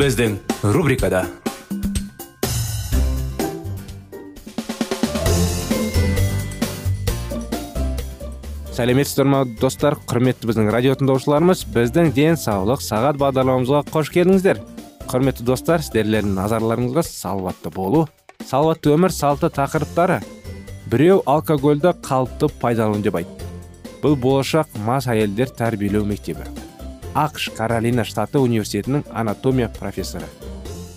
Біздің рубрикада сәлеметсіздер ма достар құрметті біздің радио тыңдаушыларымыз біздің денсаулық сағат бағдарламамызға қош келдіңіздер құрметті достар сіздерлердің назарларыңызға салауатты болу салауатты өмір салты тақырыптары біреу алкогольді қалыпты пайдалану деп айтты бұл болашақ мас әйелдер тәрбиелеу мектебі ақш каролина штаты университетінің анатомия профессоры.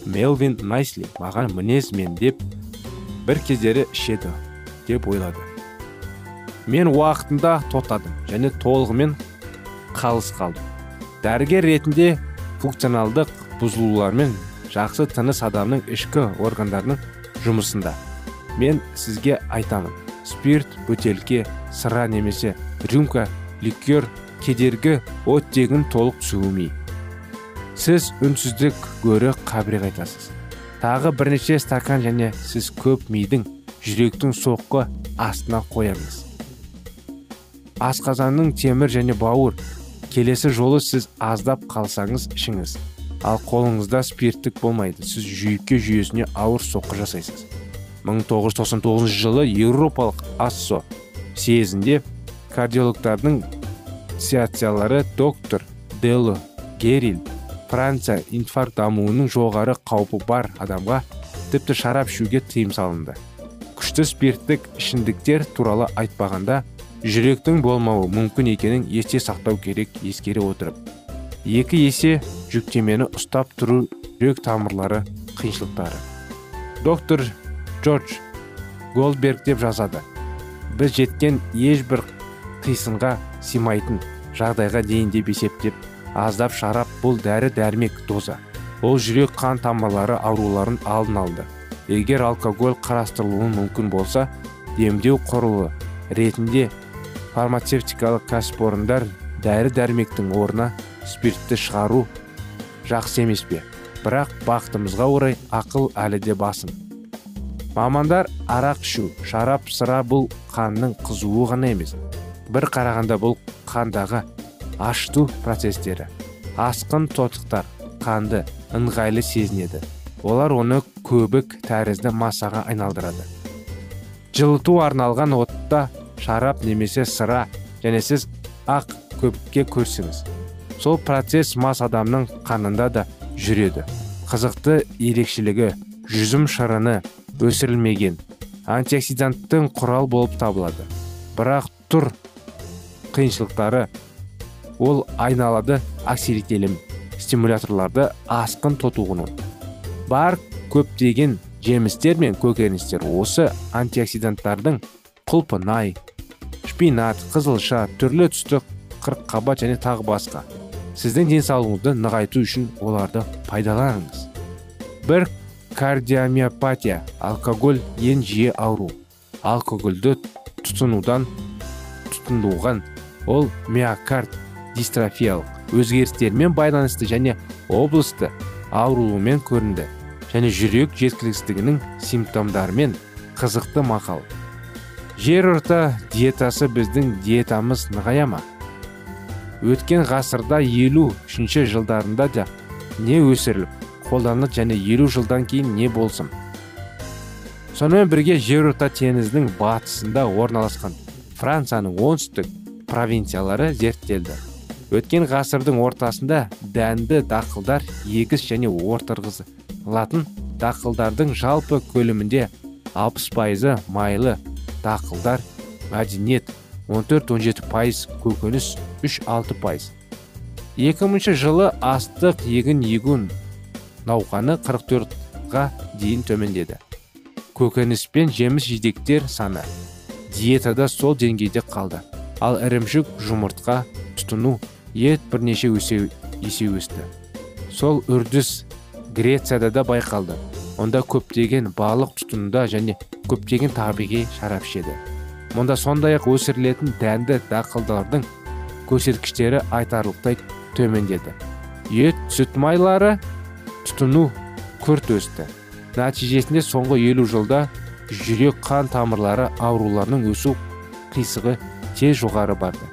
Мелвин найсли маған мінез мен деп бір кездері ішеді деп ойлады. Мен уақытында тоқтадым және толығымен қалыс қалдым. Дәрігер ретінде функционалдық бұзылулармен жақсы тыныс адамның ішкі органдарының жұмысында. Мен сізге айтамын спирт бөтелке сыра немесе рюмка ликер кедергі оттегін толық түсуімей сіз үнсіздік гөрі қабірек айтасыз. Тағы бірнеше стакан және сіз көп мидың жүректің соққы астына қоямыз. Асқазанның темір және бауыр келесі жолы сіз аздап қалсаңыз ішіңіз. Ал қолыңызда спирттік болмайды сіз жүйке жүйесіне ауыр соққы жасайсыз. 1999 жылы еуропалық ассо съезінде кардиологтардың ассоциациялары доктор дело герил франция инфаркт дамуының жоғары қаупі бар адамға тіпті шарап ішуге тыйым салынды. Күшті спирттік ішімдіктер туралы айтпағанда жүректің болмауы мүмкін екенін есте сақтау керек ескере отырып. Екі есе жүктемені ұстап тұру жүрек тамырлары қиыншылықтары. Доктор джордж голдберг деп жазады. Біз жеткен ешбір қисынға симайтын жағдайға дейін деп есептеп аздап шарап бұл дәрі дәрмек доза ол жүрек қан тамырлары ауруларын алдын алды. Егер алкоголь қарастырылуы мүмкін болса демдеу құрылы ретінде фармацевтикалық кәсіпорындар дәрі дәрмектің орнына спиртті шығару жақсы емес пе? Бірақ бақытымызға орай ақыл әлі де басым. Мамандар арақ ішу шарап сыра бұл қанның қызуы ғана емес. Бір қарағанда бұл қандағы ашыту процестері. Асқын тотықтар қанды ыңғайлы сезінеді. Олар оны көбік тәрізді массаға айналдырады. Жылыту арналған отта шарап немесе сыра және сіз ақ көпке көрсеңіз. Сол процесс мас адамның қанында да жүреді. Қызықты ерекшелігі жүзім шырыны өсірілмеген. Антиоксиданттың құрал болып табылады. Бірақ тұр қиыншылықтары. Ол айналады оксилителім стимуляторларды асқын тотуғының бар көптеген жемістер мен көкөністер осы антиоксиданттардың құлпынай шпинат қызылша түрлі түсті қырыққабат және тағы басқа. Сіздің денсаулығыңызды нығайту үшін оларды пайдаланыңыз. Бір кардиомиопатия алкоголь ең жиі ауру. Алкогольді тұтынудан тұтынуған ол миокард дистрофиялық өзгерістермен байланысты және облысты ауруымен көрінді және жүрек жеткіліксіздігінің симптомдарымен қызықты мақал. Жер орта диетасы біздің диетамыз нығая ма? Өткен ғасырда елу үшінші жылдарында да не өсіріліп қолданылды және елу жылдан кейін не болсын? Сонымен бірге жерорта теңізінің батысында орналасқан францияның оңтүстік провинциялары зерттелді. Өткен ғасырдың ортасында дәнді дақылдар егіс және ортырғызылатын дақылдардың жалпы көлемінде 60 пайызы майлы дақылдар мәдениет 14-17 пайыз көкөніс 3-6 пайыз. 2000 жылы астық егін егін науқаны 44-ға дейін төмендеді. Көкөніс пен жеміс жидектер саны диетада сол деңгейде қалды. Ал ірімшік жұмыртқа тұтыну ет бірнеше есе, есе өсті. Сол үрдіс грецияда да байқалды. Онда көптеген балық тұтынуда және көптеген табиғи шарап ішеді. Мұнда сондай ақ өсірілетін дәнді дақылдардың көрсеткіштері айтарлықтай төмендеді. Ет сүт майлары тұтыну күрт өсті. Нәтижесінде соңғы елу жылда жүрек қан тамырлары ауруларының өсу қисығы жоғары барды.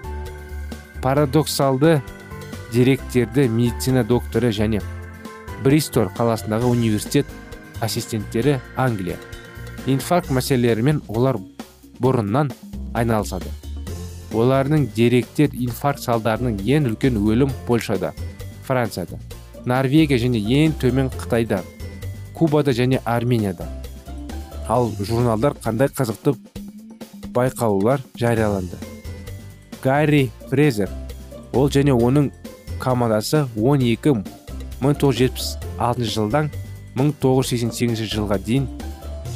Парадоксалды деректерді медицина докторы және бристор қаласындағы университет ассистенттері англия. Инфаркт мәселелерімен олар бұрыннан айналысады. Олардың деректер инфаркт салдарының ең үлкен өлім польшада францияда норвегия және ең төмен қытайда кубада және арменияда. Ал журналдар қандай қызықты байқаулар жарияланды? Гарри фрезер. Ол және оның командасы 12 1976 жылдан 1988 жылға дейін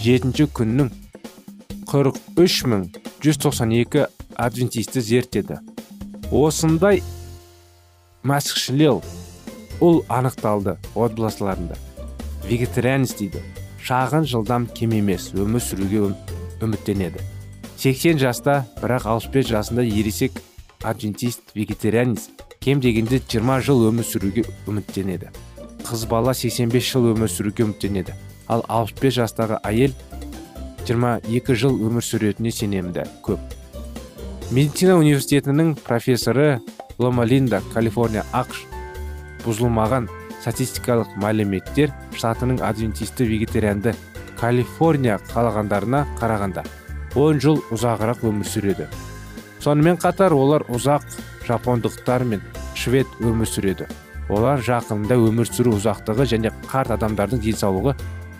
жетінші күннің 43192 адвентисті зерттеді. Осындай мәсіхшілеу ұл анықталды отбасыларында. Вегетарианец дейді. Шағын жылдам кем емес өмір сүруге үміттенеді. 80 жаста бірақ 65 жасында ересек адвентист вегетарианец. Кем дегенде 20 жыл өмір сүруге үміттенеді. Қыз бала 85 жыл өмір сүруге үміттенеді. Ал 65 жастағы әйел 22 жыл өмір сүретініне сенемді көп. Медицина университетінің профессоры ломалинда калифорния ақш бұзылмаған статистикалық мәліметтер штатының адвентисті вегетарианды калифорния қалағандарына қарағанда. 10 жыл ұзағырақ өмір сүреді. Сонымен қатар олар ұзақ жапондықтар мен швед өмір сүреді. Олар жақында өмір сүру ұзақтығы және қарт адамдардың денсаулығы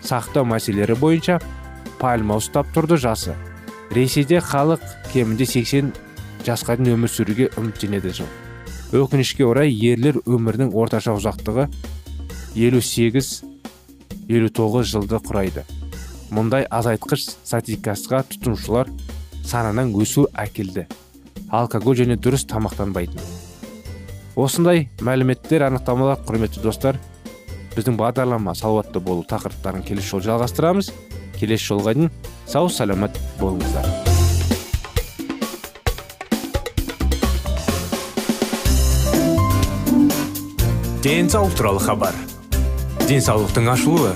сақтау мәселелері бойынша пальма ұстап тұрды жасы. Ресейде халық кемінде 80 жасқа дейін өмір сүруге үміттенеді жыл. Өкінішке орай ерлер өмірінің орташа ұзақтығы 58-59 жылды құрайды. Мұндай азайтқыш статистикасыға тұтынушылар санының өсу әкелді. Алкоголь және дұрыс тамақтанбайтын. Осындай мәліметтер анықтамалар құрметті достар біздің бағдарлама салауатты болу тақырыптарын келесі жолы жалғастырамыз. Келесі жолға дейін сау саламат болыңыздар. Денсаулық туралы хабар. Денсаулықтың ашылуы.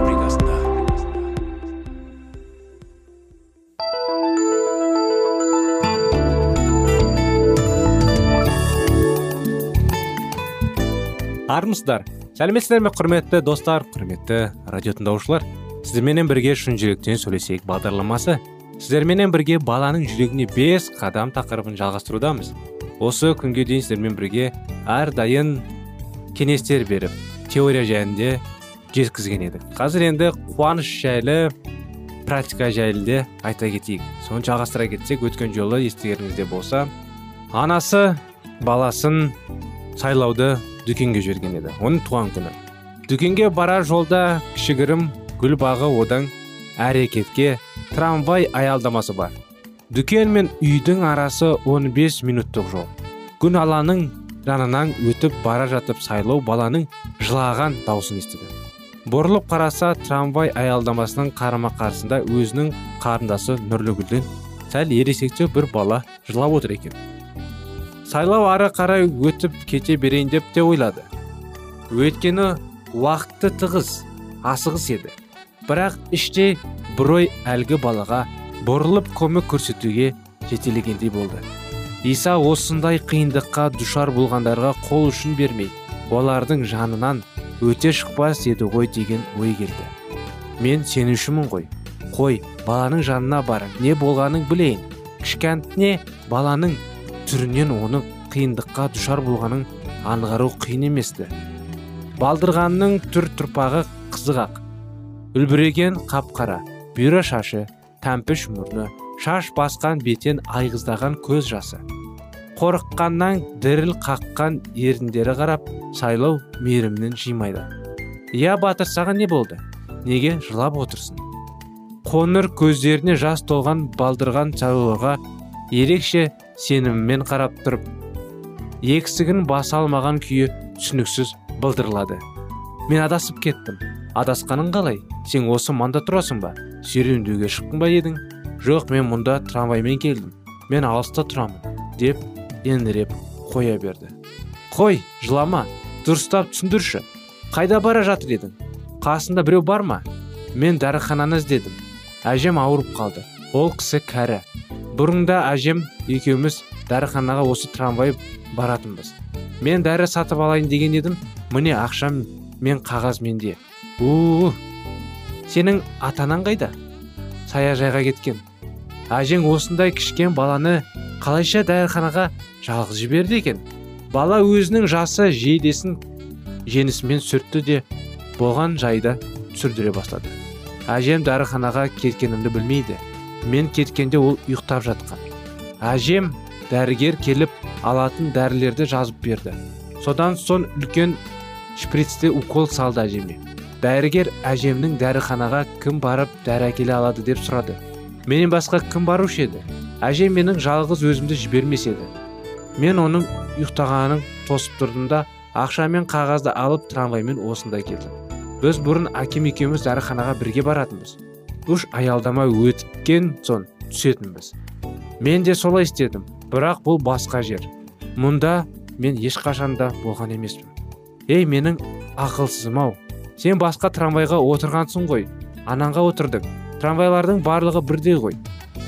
Армысыздар сәлеметсіздер ме құрметті достар құрметті радио тыңдаушылар. Сіздерменен бірге шын жүректен сөйлесейік бағдарламасы. Сіздерменен бірге баланың жүрегіне бес қадам тақырыбын жалғастырудамыз. Осы күнге дейін сіздермен бірге әрдайым кеңестер беріп теория жайында жеткізген едік. Қазір енді қуаныш жайлы практика жайлы айта кетейік. Соны жалғастыра кетсек өткен жолы естігеніңізде болса анасы баласын сайлауды дүкенге жіберген еді. Оның туған күні. Дүкенге барар жолда кішігірім гүл бағы одан әрекетке трамвай аялдамасы бар. Дүкен мен үйдің арасы 15 минуттық жол. Күн аланың жанынан өтіп бара жатып сайлау баланың жылаған даусын естіді. Бұрылып қараса трамвай аялдамасының қарама қарсында өзінің қарындасы нұрлыгүлден сәл ересектеу бір бала жылап отыр екен. Сайлау ары қарай өтіп кете берейін деп те ойлады. Өйткені уақыты тығыз асығыс еді. Бірақ іште бір ой әлгі балаға бұрылып көмек көрсетуге жетелегендей болды. Иса осындай қиындыққа душар болғандарға қол ұшын бермей олардың жанынан өте шықпас еді ғой деген ой келді. Мен сенушімін ғой. Қой баланың жанына барып не болғанын білейін. Кішкентне баланың түрінен оның қиындыққа душар болғанын аңғару қиын еместі. Балдырғанның түр тұрпағы қызық үлбіреген қап-қара бұйра шашы тәмпіш мұрны шаш басқан бетен айғыздаған көз жасы. Қорыққаннан діріл қаққан еріндері қарап сайлау мейірімнен жимайды. Иә батыр саған не болды? Неге жылап отырсың? Қоңыр көздеріне жас толған балдырған сайлауға ерекше сеніммен қарап тұрып ексігін баса алмаған күйі түсініксіз былдырлады. Мен адасып кеттім. Адасқаның қалай? Сен осы манда тұрасың ба? Серуендеуге шықтың ба едің? Жоқ мен мұнда трамваймен келдім. Мен алыста тұрамын деп еңіреп қоя берді. Қой жылама дұрыстап түсіндірші. Қайда бара жатыр едің? Қасында біреу бар ма? Мен дәріхананы іздедім. Әжем ауырып қалды. Ол кісі кәрі. Бұрында әжем екеуміз дәріханаға осы трамвай баратынбыз. Мен дәрі сатып алайын деген едім міне ақшам мен қағаз менде. У сенің атанаң қайда? Саяжайға кеткен. Әжең осындай кішкен баланы қалайша дәріханаға жалғыз жіберді екен? Бала өзінің жасы жейдесін женісімен сүртті де болған жайды түсірдіре бастады. Әжем дәріханаға кеткенімді білмейді. Мен кеткенде ол ұйықтап жатқан. Әжем дәрігер келіп алатын дәрілерді жазып берді. Содан соң үлкен шприцте укол салды әжеме. Дәрігер әжемнің дәріханаға кім барып дәрі әкеле алады деп сұрады. Менен басқа кім барушы еді? Әжем менің жалғыз өзімді жібермес еді. Мен оның ұйықтағанын тосып тұрдым да ақша мен қағазды алып трамваймен осында келдім. Біз бұрын әкем екеуміз дәріханаға бірге баратынбыз. Үш аялдама өткен соң түсетінбіз. Мен де солай істедім бірақ бұл басқа жер. Мұнда мен ешқашанда болған емеспін. Ей менің ақылсызым ау сен басқа трамвайға отырғансың ғой анаңға отырдың трамвайлардың барлығы бірдей ғой.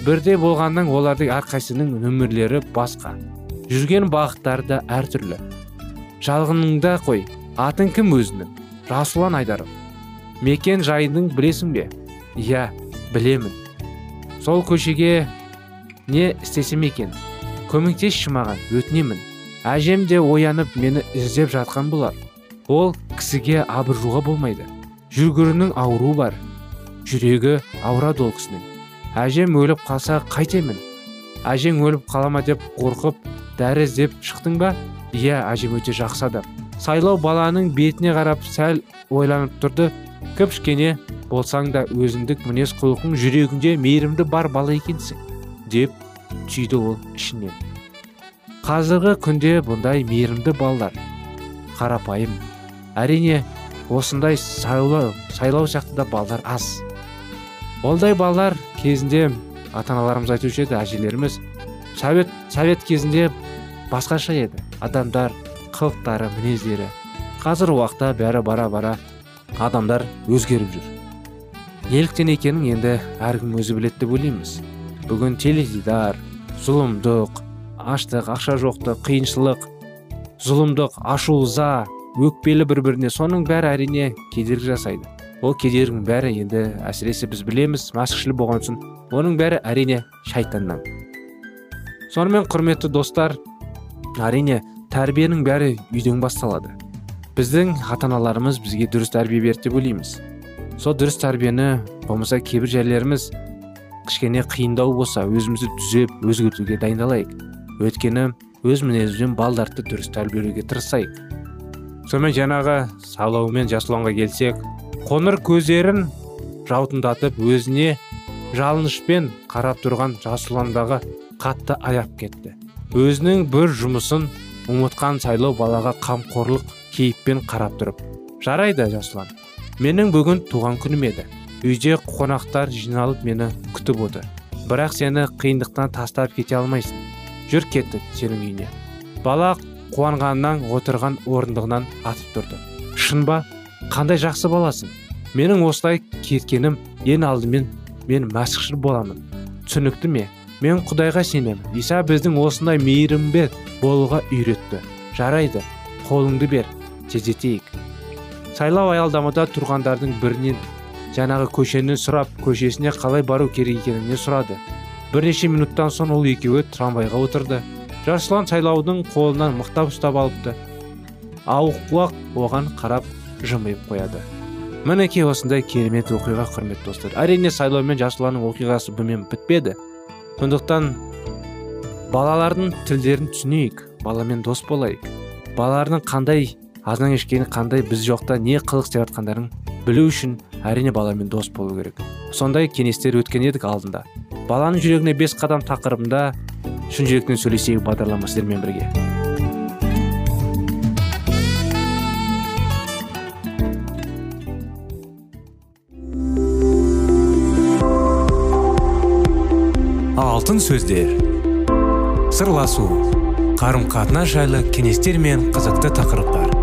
Бірдей болғаннан олардың әрқайсының нөмірлері басқа. Жүрген бағыттары да әртүрлі. Жалғыныңда қой атың кім өзінің? Расулан айдаров. Мекен жайының білесің бе? Иә білемін. Сол көшеге не істесем екен? Көмектесші маған өтінемін. Әжем де оянып мені іздеп жатқан болар ол кісіге абыржуға болмайды. Жүргірінің ауруы бар. Жүрегі ауырады ол кісінің. Әжем өліп қалса қайтемін. Әжең өліп қала ма деп қорқып дәрі іздеп шықтың ба? Иә әжем өте жақсы адам. Сайлау баланың бетіне қарап сәл ойланып тұрды. Кіп болсаң да өзіндік мінез құлқың жүрегіңде мейірімді бар бала екенсің деп түйді ол ішінен. Қазіргі күнде бұндай мейірімді балалар қарапайым әрине осындай сайлау сайлау сияқты да балалар аз. Олдай балалар кезінде ата аналарымыз айтушы еді әжелеріміз совет совет кезінде басқаша еді. Адамдар қылықтары мінездері. Қазір уақытта бәрі бара бара адамдар өзгеріп жүр. Неліктен екенін енді әркім өзі біледі деп ойлаймыз. Бүгін теледидар зұлымдық аштық ақша жоқтық қиыншылық зұлымдық ашу ыза өкпелі бір біріне соның бәрі әрине кедергі жасайды. Ол кедергінің бәрі енді әсіресе біз білеміз мәсіхшіл болған соң оның бәрі әрине шайтаннан. Сонымен құрметті достар әрине тәрбиенің бәрі үйден басталады. Біздің ата аналарымыз бізге дұрыс тәрбие берді деп ойлаймыз. Сол дұрыс тәрбиені болмаса кейбір жерлеріміз кішкене қиындау болса өзімізді түзеп өзгертуге дайындалайық. Өйткені өз мінезімізбен балдарды дұрыс тәрбиелеуге тырысайық. Сонымен жаңағы саулау мен жасұланға келсек қоңыр көздерін жаутындатып өзіне жалынышпен қарап тұрған жасұландағы қатты аяп кетті. Өзінің бір жұмысын ұмытқан сайлау балаға қамқорлық кейіппен қарап тұрып. Жарайды жасұлан. Менің бүгін туған күнім еді. Үйде қонақтар жиналып мені күтіп отыр. Бірақ сені қиындықтан тастап кете алмайсың. Жүр кеттік сенің үйіне. Бала қуанғаннан отырған орындығынан атып тұрды. Шын ба қандай жақсы баласың. Менің осылай кеткенім ең алдымен мен мәсіхшіл боламын. Түсінікті ме? Мен құдайға сенемін. Иса біздің осындай мейірімбет болуға үйретті. Жарайды қолыңды бер. Тездетейік. Сайлау аялдамада тұрғандардың бірінен жаңағы көшені сұрап көшесіне қалай бару керек екеніне сұрады. Бірнеше минуттан соң ол екеуі трамвайға отырды. Жасұлан сайлаудың қолынан мықтап ұстап алыпты. Ауық оған қарап жымиып қояды. Мінекей осындай керемет оқиға құрметті достар. Әрине сайлау мен жасұланның оқиғасы бұмен бітпеді. Сондықтан балалардың тілдерін түсінейік баламен дос болайық. Балалардың қандай азан кешкені қандай біз жоқта не қылық істеп жатқандарын білу үшін әрине баламен дос болу керек. Сондай кеңестер өткен едік алдында. Баланың жүрегіне бес қадам тақырыбында шын жүректен сөйлесейік бағдарлама сіздермен бірге. Алтын сөздер. Сырласу. Қарым қатынас жайлы кеңестер мен қызықты тақырыптар.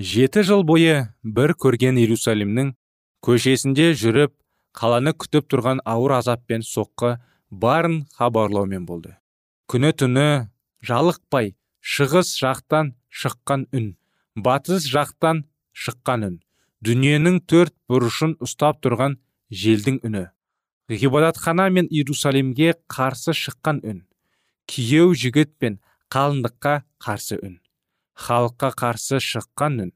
Жеті жыл бойы бір көрген иерусалимнің көшесінде жүріп қаланы күтіп тұрған ауыр азап пен соққы барын хабарлаумен болды. Күні түні жалықпай шығыс жақтан шыққан үн батыс жақтан шыққан үн дүниенің төрт бұрышын ұстап тұрған желдің үні ғибадатхана мен иерусалимге қарсы шыққан үн күйеу жігіт пен қалыңдыққа қарсы үн. Халыққа қарсы шыққан үн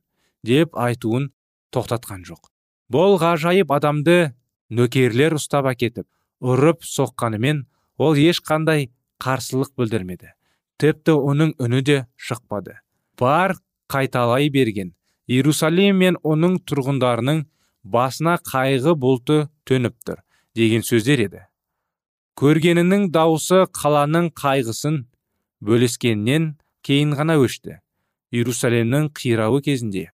деп айтуын тоқтатқан жоқ. Бұл ғажайып адамды нөкерлер ұстап әкетіп ұрып соққанымен ол ешқандай қарсылық білдірмеді. Тіпті оның үні де шықпады. Бар қайталай берген. Иерусалим мен оның тұрғындарының басына қайғы бұлты төніп тұр деген сөздер еді. Көргенінің даусы қаланың қайғысын бөліскеннен кейін ғана өшті. Иерусалимнің қирауы кезінде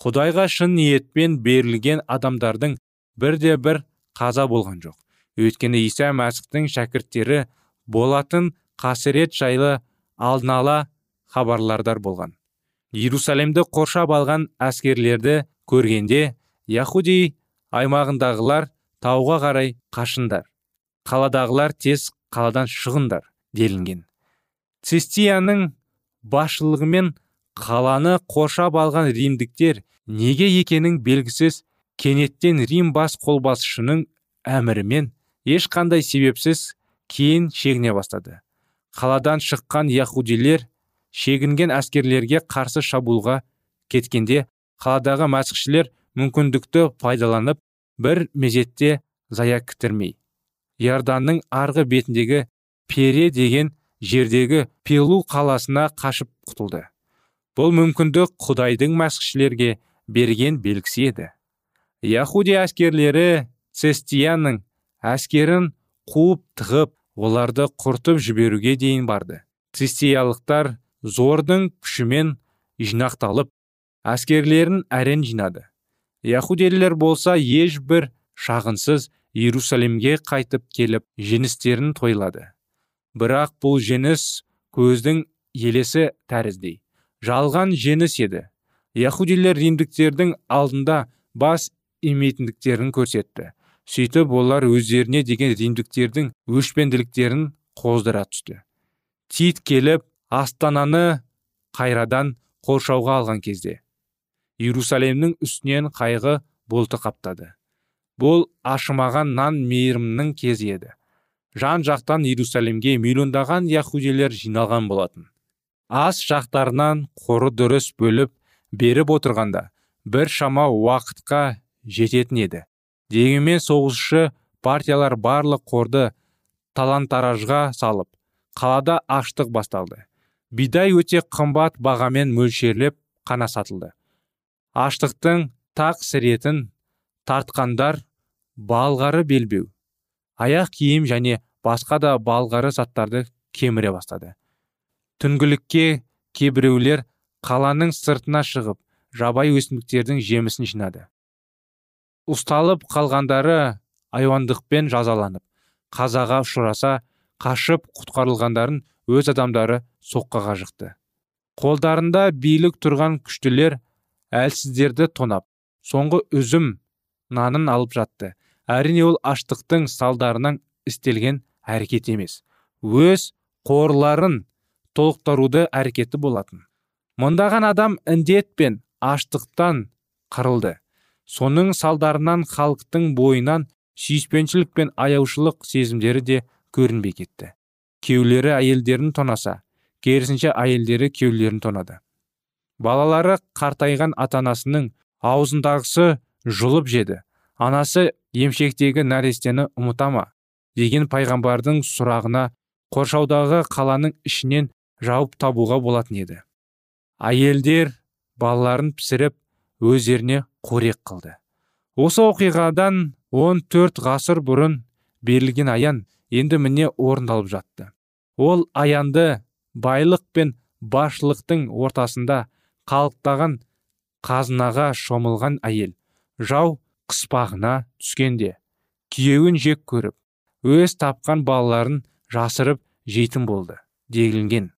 құдайға шын ниетпен берілген адамдардың бірде бір қаза болған жоқ. Өйткені иса мәсіхтің шәкірттері болатын қасірет жайлы алдын ала хабарлардар болған. Иерусалимді қоршап алған әскерлерді көргенде яхуди аймағындағылар тауға қарай қашындар. Қаладағылар тез қаладан шығындар делінген. Цистияның басшылығымен қаланы қоршап алған римдіктер неге екенің белгісіз кенеттен рим бас қолбасшының әмірімен ешқандай себепсіз кейін шегіне бастады. Қаладан шыққан яхудилер шегінген әскерлерге қарсы шабуылға кеткенде қаладағы мәсіхшілер мүмкіндікті пайдаланып бір мезетте зая кітірмей иорданның арғы бетіндегі пере деген жердегі пелу қаласына қашып құтылды. Бұл мүмкіндік құдайдың мәсіхшілерге берген белгісі еді. Яхуди әскерлері цестияның әскерін қуып тығып оларды құртып жіберуге дейін барды. Цистиялықтар зордың күшімен жинақталып әскерлерін әрен жинады. Яхуделілер болса ешбір шағынсыз иерусалимге қайтып келіп жеңістерін тойлады. Бірақ бұл жеңіс көздің елесі тәріздей. Жалған жеңіс еді. Яхудилер римдіктердің алдында бас имейтіндіктерін көрсетті. Сөйтіп олар өздеріне деген римдіктердің өшпенділіктерін қоздыра түсті. Тит келіп астананы қайрадан қоршауға алған кезде иерусалимнің үстінен қайғы бұлты қаптады. Бұл ашымаған нан мейірімнің кезі еді. Жан жақтан иерусалимге миллиондаған яхудилер жиналған болатын. Ас жақтарынан қоры дұрыс бөліп беріп отырғанда бір шама уақытқа жететін еді. Дегенмен соғысшы партиялар барлық қорды талан-таражға салып қалада аштық басталды. Бидай өте қымбат бағамен мөлшерлеп қана сатылды. Аштықтың тақ сіретін тартқандар балғары белбеу аяқ киім және басқа да балғары заттарды кеміре бастады. Түнгілікке кейбіреулер қаланың сыртына шығып жабай өсімдіктердің жемісін жинады. Ұсталып қалғандары айуандықпен жазаланып қазаға ұшыраса қашып құтқарылғандарын өз адамдары соққаға жықты. Қолдарында билік тұрған күштілер әлсіздерді тонап соңғы үзім нанын алып жатты. Әрине ол аштықтың салдарынан істелген әрекет емес. Өз қорларын толықтыруды әрекеті болатын. Мыңдаған адам індет пен аштықтан қырылды. Соның салдарынан халықтың бойынан сүйіспеншілік пен аяушылық сезімдері де көрінбей кетті. Кеулері әйелдерін тонаса керісінше әйелдері кеулерін тонады. Балалары қартайған атанасының аузындағысы жұлып жеді. Анасы емшектегі нәрестені ұмыта ма деген пайғамбардың сұрағына қоршаудағы қаланың ішінен жауап табуға болатын еді. Әйелдер балаларын пісіріп өздеріне қорек қылды. Осы оқиғадан 14 ғасыр бұрын берілген аян енді міне орындалып жатты. Ол аянды байлық пен басшылықтың ортасында қалықтаған қазынаға шомылған әйел жау қыспағына түскенде күйеуін жек көріп өз тапқан балаларын жасырып жейтін болды делінген.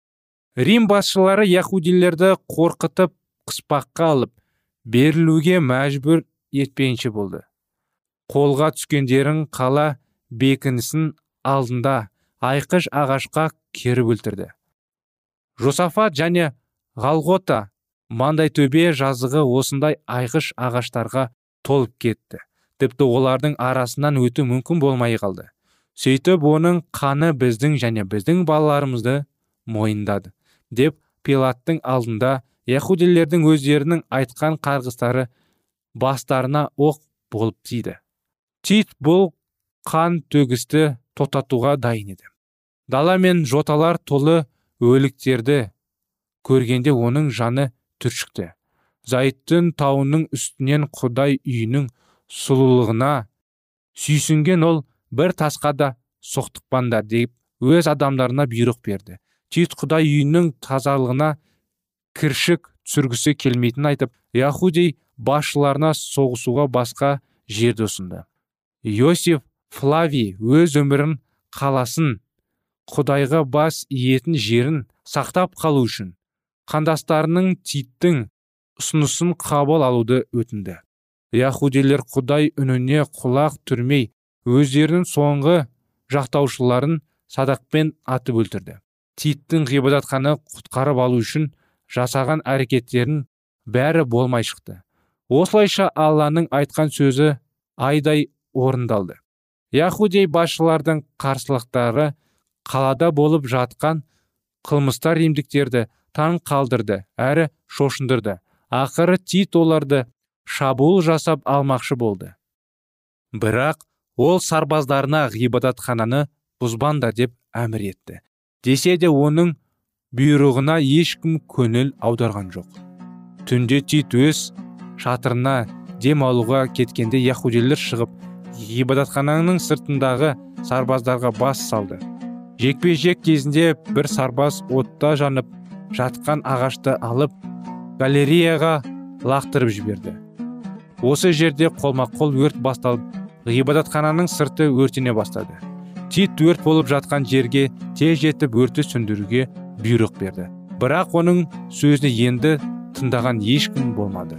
Рим басшылары яхудилерді қорқытып қыспаққа алып берілуге мәжбүр етпейінше болды. Қолға түскендерін қала бекінісін алдында айқыш ағашқа керіп өлтірді. Жосафат және ғалғота маңдай төбе жазығы осындай айқыш ағаштарға толып кетті. Тіпті олардың арасынан өту мүмкін болмай қалды. Сөйтіп оның қаны біздің және біздің балаларымызды мойындады. Деп пилаттың алдында яхудилердің өздерінің айтқан қарғыстары бастарына оқ болып тиді. Тит бұл қан төгісті тоқтатуға дайын еді. Дала мен жоталар толы өліктерді көргенде оның жаны түршікті. Зайыттың тауының үстінен құдай үйінің сұлулығына сүйсінген ол бір тасқа да соқтықпаңдар деп өз адамдарына бұйрық берді. Тит құдай үйінің тазалығына кіршік түсіргісі келмейтінін айтып яхудей басшыларына соғысуға басқа жерді ұсынды. Иосиф флавий өз өмірін қаласын құдайға бас иетін жерін сақтап қалу үшін қандастарының титтің ұсынысын қабыл алуды өтінді. Яхудилер құдай үніне құлақ түрмей өздерінің соңғы жақтаушыларын садақпен атып өлтірді. Титтің ғибадатхана құтқарып алу үшін жасаған әрекеттерін бәрі болмай шықты. Осылайша алланың айтқан сөзі айдай орындалды. Яхудей басшылардың қарсылықтары қалада болып жатқан қылмыстар римдіктерді таң қалдырды әрі шошындырды. Ақыры тит оларды шабуыл жасап алмақшы болды. Бірақ ол сарбаздарына ғибадатхананы бұзбаңдар деп әмір етті. Десе де оның бұйрығына ешкім көңіл аударған жоқ. Түнде тит өз шатырына дем алуға кеткенде яхудилер шығып ғибадатхананың сыртындағы сарбаздарға бас салды. Жекпе жек кезінде бір сарбаз отта жанып жатқан ағашты алып галереяға лақтырып жіберді. Осы жерде қолма қол өрт басталып ғибадатхананың сырты өртене бастады. Тит өрт болып жатқан жерге тез жетіп өртті сөндіруге бұйрық берді. Бірақ оның сөзіне енді тыңдаған ешкім болмады.